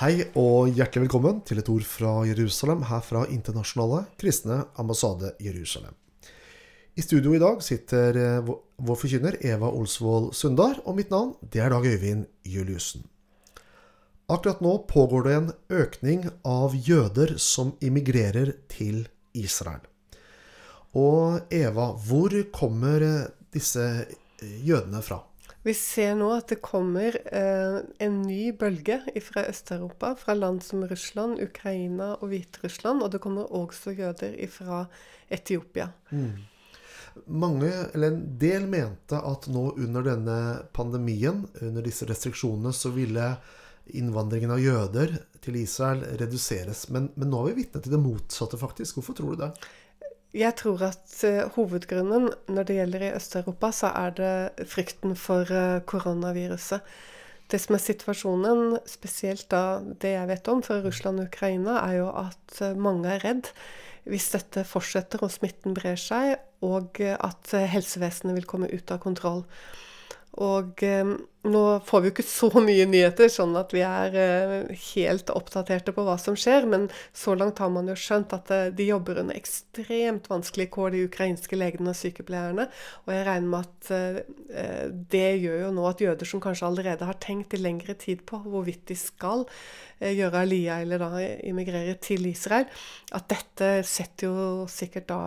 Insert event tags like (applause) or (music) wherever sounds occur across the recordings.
Hei og hjertelig velkommen til et ord fra Jerusalem, her fra Internasjonale kristne ambassade Jerusalem. I studio i dag sitter eh, vår forkynner Eva Olsvold Sundar, og mitt navn det er Dag Øyvind Juliussen. Akkurat nå pågår det en økning av jøder som immigrerer til Israel. Og Eva, hvor kommer eh, disse eh, jødene fra? Vi ser nå at det kommer eh, en ny bølge fra Øst-Europa, fra land som Russland, Ukraina og Hviterussland. Og det kommer også jøder fra Etiopia. Mm. Mange, eller En del mente at nå under denne pandemien, under disse restriksjonene, så ville innvandringen av jøder til Israel reduseres. Men, men nå er vi vitne til det motsatte, faktisk. Hvorfor tror du det? Jeg tror at uh, hovedgrunnen når det gjelder i Øst-Europa, så er det frykten for uh, koronaviruset. Det som er situasjonen, spesielt da det jeg vet om fra Russland og Ukraina, er jo at uh, mange er redd hvis dette fortsetter og smitten brer seg, og at helsevesenet vil komme ut av kontroll. Og eh, nå får vi jo ikke så mye nyheter, sånn at vi er eh, helt oppdaterte på hva som skjer. Men så langt har man jo skjønt at eh, de jobber under ekstremt vanskelige kår, de ukrainske legene og sykepleierne. Og jeg regner med at eh, det gjør jo nå at jøder som kanskje allerede har tenkt i lengre tid på hvorvidt de skal eh, gjøre alia eller da immigrere til Israel, at dette setter jo sikkert da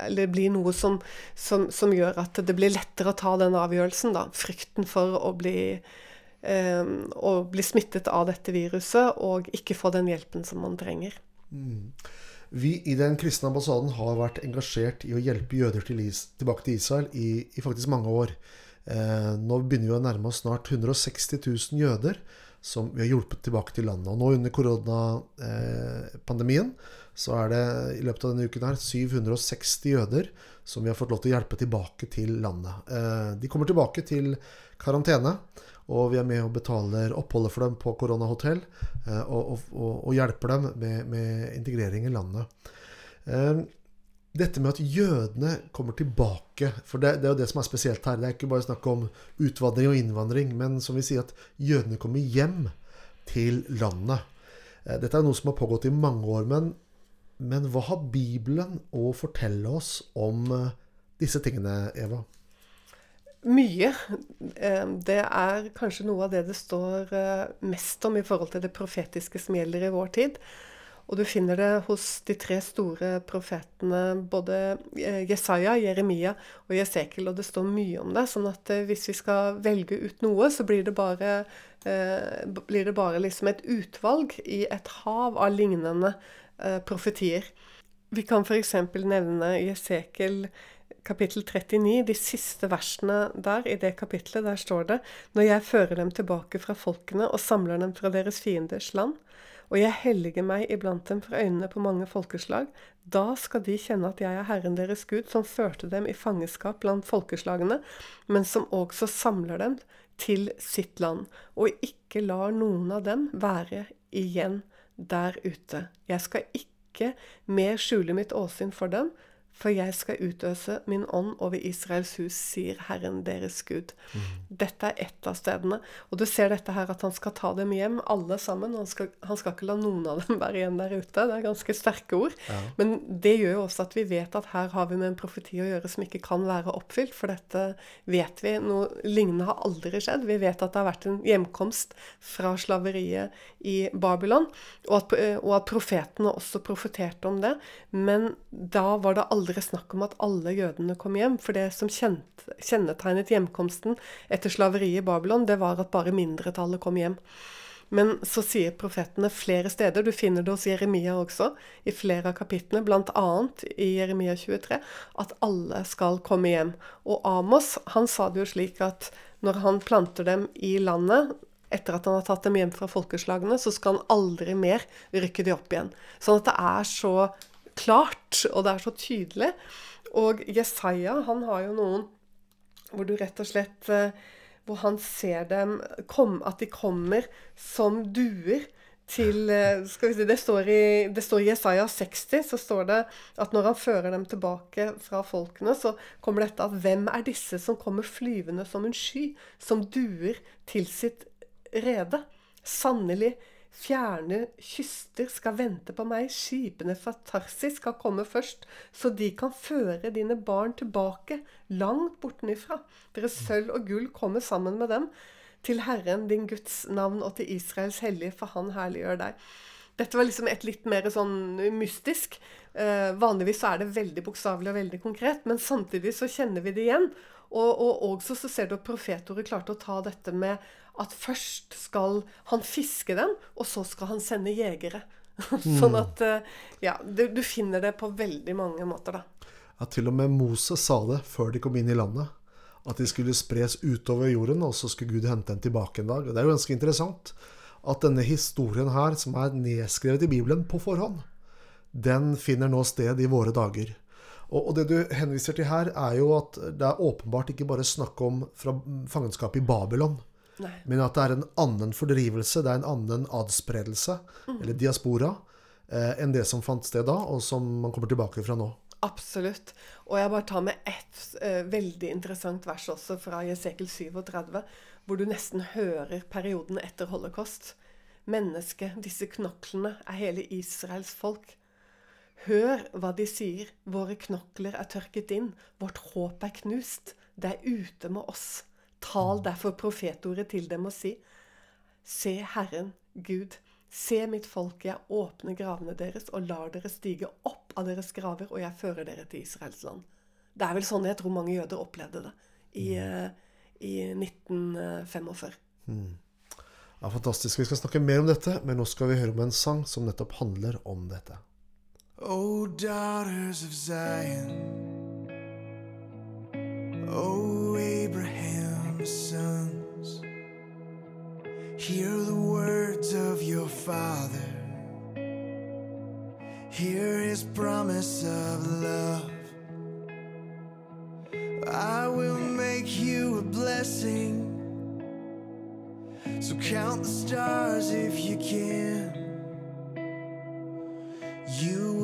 Eller blir noe som, som, som gjør at det blir lettere å ta den avgjørelsen, da frykten for å bli, eh, å bli smittet av dette viruset og ikke få den hjelpen som man trenger. Mm. Vi i Den kristne ambassaden har vært engasjert i å hjelpe jøder til is, tilbake til Israel i, i faktisk mange år. Eh, nå begynner vi å nærme oss snart 160 000 jøder som vi har hjulpet tilbake til landet. Og nå under koronapandemien eh, så er det i løpet av denne uken her 760 jøder som vi har fått lov til å hjelpe tilbake til landet. Eh, de kommer tilbake til karantene, og vi er med og betaler oppholdet for dem på koronahotell. Eh, og, og, og, hjelper dem med, med, integrering i landet. Eh, dette med at jødene kommer tilbake For det, det, er jo det som er spesielt her. Det er ikke bare snakk om utvandring og innvandring, men som vi sier, at jødene kommer hjem til landet. Dette er noe som har pågått i mange år. Men men hva har Bibelen å fortelle oss om eh, disse tingene, Eva? Mye. Eh, det er kanskje noe av det det står eh, mest om i forhold til det profetiske som gjelder i vår tid. Og du finner det hos de tre store profetene, både Jesaja, Jeremia og Jesekel. Og det står mye om det. sånn at hvis vi skal velge ut noe, så blir det bare, blir det bare liksom et utvalg i et hav av lignende eh, profetier. Vi kan f.eks. nevne i Esekel kapittel 39, de siste versene der. I det kapitlet der står det Når jeg fører dem tilbake fra folkene og samler dem fra deres fienders land, og jeg helliger meg iblant dem for øynene på mange folkeslag, da skal de kjenne at jeg er Herren deres Gud, som førte dem i fangenskap blant folkeslagene, men som også samler dem til sitt land, og ikke lar noen av dem være igjen der ute. Jeg skal ikke mer skjule mitt åsyn for dem, for jeg skal utøse min ånd over Israels hus, sier Herren deres Gud. Mm. Dette er ett av stedene. Og du ser dette her at han skal ta dem hjem, alle sammen. Han skal, han skal ikke la noen av dem (laughs) være igjen der ute. Det er ganske sterke ord. Ja. Men det gjør jo også at vi vet at her har vi med en profeti å gjøre som ikke kan være oppfylt. For dette vet vi. Noe lignende har aldri skjedd. Vi vet at det har vært en hjemkomst fra slaveriet i Babylon, og at, og at profetene også profeterte om det. Men da var det aldri aldri snakk om at alle jødene kom hjem. For det som kjennetegnet hjemkomsten etter slaveriet i Babylon, det var at bare mindretallet kom hjem. Men så sier profetene flere steder, du finner det hos Jeremia også, i flere av kapitlene, bl.a. i Jeremia 23, at alle skal komme hjem. Og Amos han sa det jo slik at når han planter dem i landet, etter at han har tatt dem hjem fra folkeslagene, så skal han aldri mer rykke de opp igjen. Sånn at det er så klart, og det er så tydelig. Og Jesaja, han har jo noen hvor du rett og slett eh, Hvor han ser dem kom, At de kommer som duer til eh, skal vi si, det står, i, det står i Jesaja 60 så står det at når han fører dem tilbake fra folkene, så kommer dette at hvem er disse som kommer flyvende som en sky, som duer til sitt rede? Sannelig Fjerne kyster skal vente på meg, skipene fra Tarsis skal komme først, så de kan føre dine barn tilbake, langt bortenifra. Deres sølv og gull kommer sammen med dem, til Herren din Guds navn og til Israels hellige, for han herliggjør deg. Dette var liksom et litt mer sånn mystisk. Eh, vanligvis så er det veldig bokstavelig og veldig konkret, men samtidig så kjenner vi det igjen. Og, og også så ser du at profetordet klarte å ta dette med at først skal han fiske dem, og så skal han sende jegere. (laughs) sånn at eh, Ja, du, du, finner det på veldig mange måter, da. Ja, til og med Moses sa det før de kom inn i landet. At de skulle spres utover jorden, og så skulle Gud hente dem tilbake en dag. Og det er jo ganske interessant at denne historien her, som er nedskrevet i Bibelen på forhånd, den finner nå sted i våre dager. Og, det du henviser til her, er jo at det er åpenbart ikke bare snakk om fra fangenskapet i Babylon, Nei. men at det er en annen fordrivelse, det er en annen adspredelse, mm. eller diaspora, eh, enn det som fant sted da, og som man kommer tilbake fra nå. Absolutt. Og jeg bare tar med ett eh, veldig interessant vers også fra Jesekel 37, hvor du nesten hører perioden etter holocaust. Mennesket, disse knoklene, er hele Israels folk. Hør hva de sier. Våre knokler er tørket inn. Vårt håp er knust. Det er ute med oss. Tal derfor profetordet til dem og si:" Se Herren, Gud, se mitt folk, jeg åpner gravene deres og lar dere stige opp av deres graver, og jeg fører dere til Israels land. Det er vel sånn jeg tror mange jøder opplevde det i, uh, i 1945. Mm. Ja, fantastisk. Vi skal snakke mer om dette, men nå skal vi høre om en sang som nettopp handler om dette. Oh, daughters of Zion, oh, Abraham's sons, hear the words of your father, hear his promise of love. I will make you a blessing. So count the stars if you can. You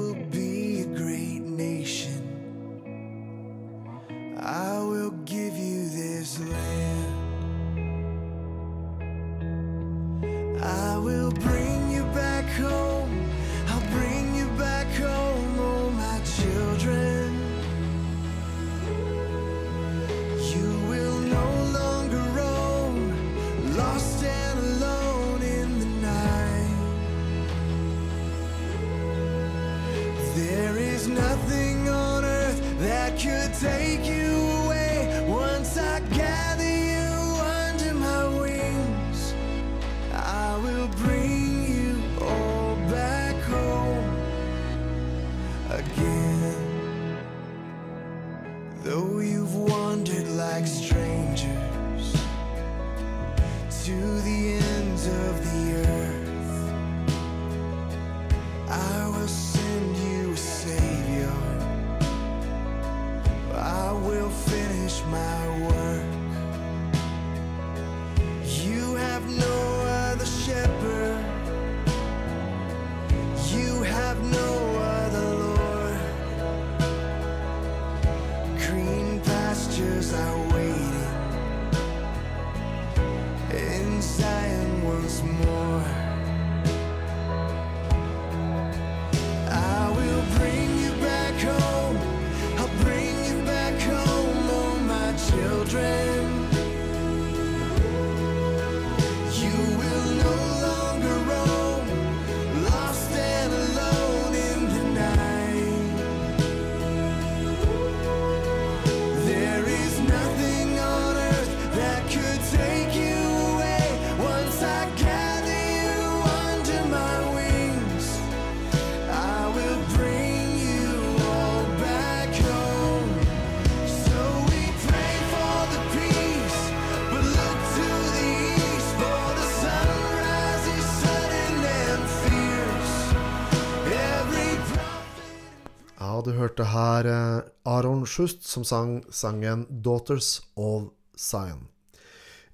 hørte eh, Aron Schust som sang sangen 'Daughters of Zion'.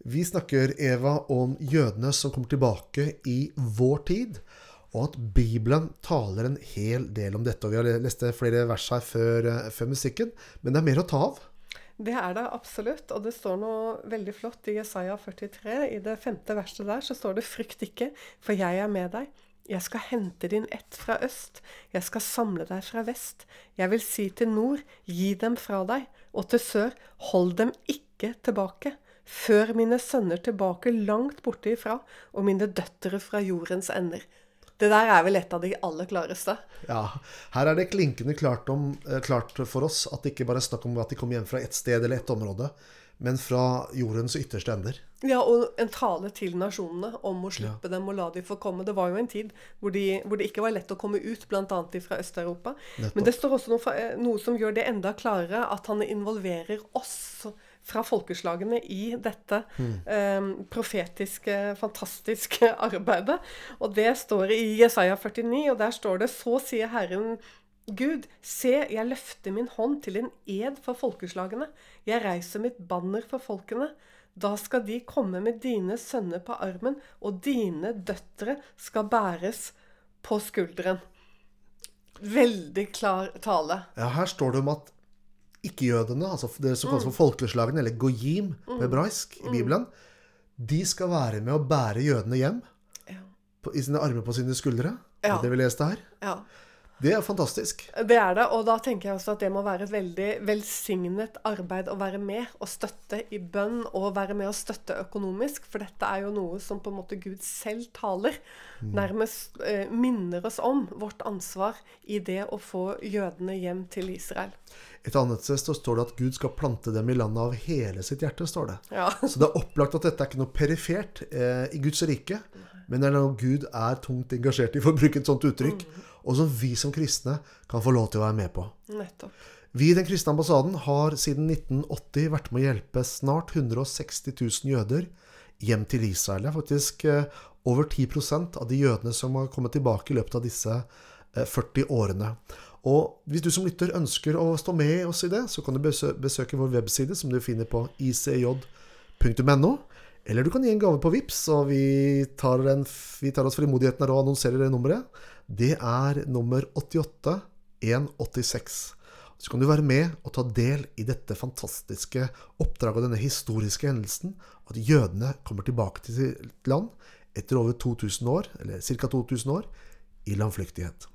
Vi snakker, Eva, om jødene som kommer tilbake i vår tid, og at Bibelen taler en hel del om dette. Og Vi har lest flere vers her før, eh, før musikken, men det er mer å ta av. Det er det absolutt. Og det står noe veldig flott i Jesaja 43. I det femte verset der så står det 'Frykt ikke, for jeg er med deg'. Jeg skal hente din ett fra øst, jeg skal samle deg fra vest. Jeg vil si til nord, gi dem fra deg, og til sør, hold dem ikke tilbake. Før mine sønner tilbake langt borte ifra, og mine døtre fra jordens ender. Det der er vel et av de aller klareste. Ja, Her er det klinkende klart, om, eh, klart for oss at det ikke bare er snakk om at de kommer hjem fra ett sted eller ett område, men fra jordens ytterste ender. Ja, og en tale til nasjonene om å slippe dem og la dem få komme. Det var jo en tid hvor, de, hvor det ikke var lett å komme ut, bl.a. fra Øst-Europa. Men det står også noe, eh, noe, som gjør det enda klarere, at han involverer oss fra folkeslagene i dette mm. eh, profetiske, fantastiske (laughs) arbeidet. Og det står i Jesaja 49, og der står det Så sier Herren Gud, se, jeg løfter min hånd til en ed for folkeslagene. Jeg reiser mitt banner for folkene. Da skal de komme med dine sønner på armen, og dine døtre skal bæres på skulderen. Veldig klar tale. Ja, her står det om at ikke-jødene, altså det som kalles for mm. folkeslagene, eller goyim på mm. hebraisk i mm. Bibelen, de skal være med å bære jødene hjem ja. på, i sine armer på sine skuldre. Ja. Det vi leste her. Ja. Det er fantastisk. Det er det. Og da tenker jeg også at det må være et veldig velsignet arbeid å være med og støtte i bønn og være med og støtte økonomisk. For dette er jo noe som på en måte Gud selv taler. Mm. Nærmest eh, minner oss om vårt ansvar i det å få jødene hjem til Israel. Et annet sted står det at Gud skal plante dem i landet av hele sitt hjerte. står det. Ja. Så det er opplagt at dette er ikke noe perifert eh, i Guds rike, men det er noe Gud er tungt engasjert i, for å bruke et sånt uttrykk. Mm og som vi som kristne kan få lov til å være med på. Nettopp. Vi i Den kristne ambassaden har siden 1980 vært med å hjelpe snart 160 000 jøder hjem til Israel. Det er faktisk eh, over 10% av de jødene som har kommet tilbake i løpet av disse 40 eh, årene. Og hvis du som lytter ønsker å stå med oss i det, så kan du besøke vår webside, som du finner på icj.no. Eller du kan gi en gave på VIPS, og vi tar, en, vi tar oss frimodigheten her og annonserer det nummeret det er nummer 88186. Så kan du være med og ta del i dette fantastiske oppdraget og denne historiske hendelsen. At jødene kommer tilbake til sitt land etter over 2000 år, eller ca. 2000 år, i landflyktighet.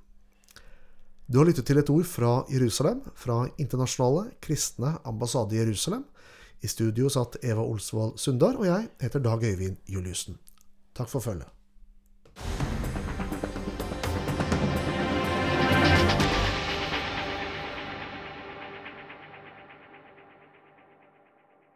Du har lyttet til et ord fra Jerusalem, fra Internasjonale kristne ambassade i Jerusalem. I studio satt Eva Olsvold Sundar, og jeg heter Dag Øyvind Juliussen. Takk for følget.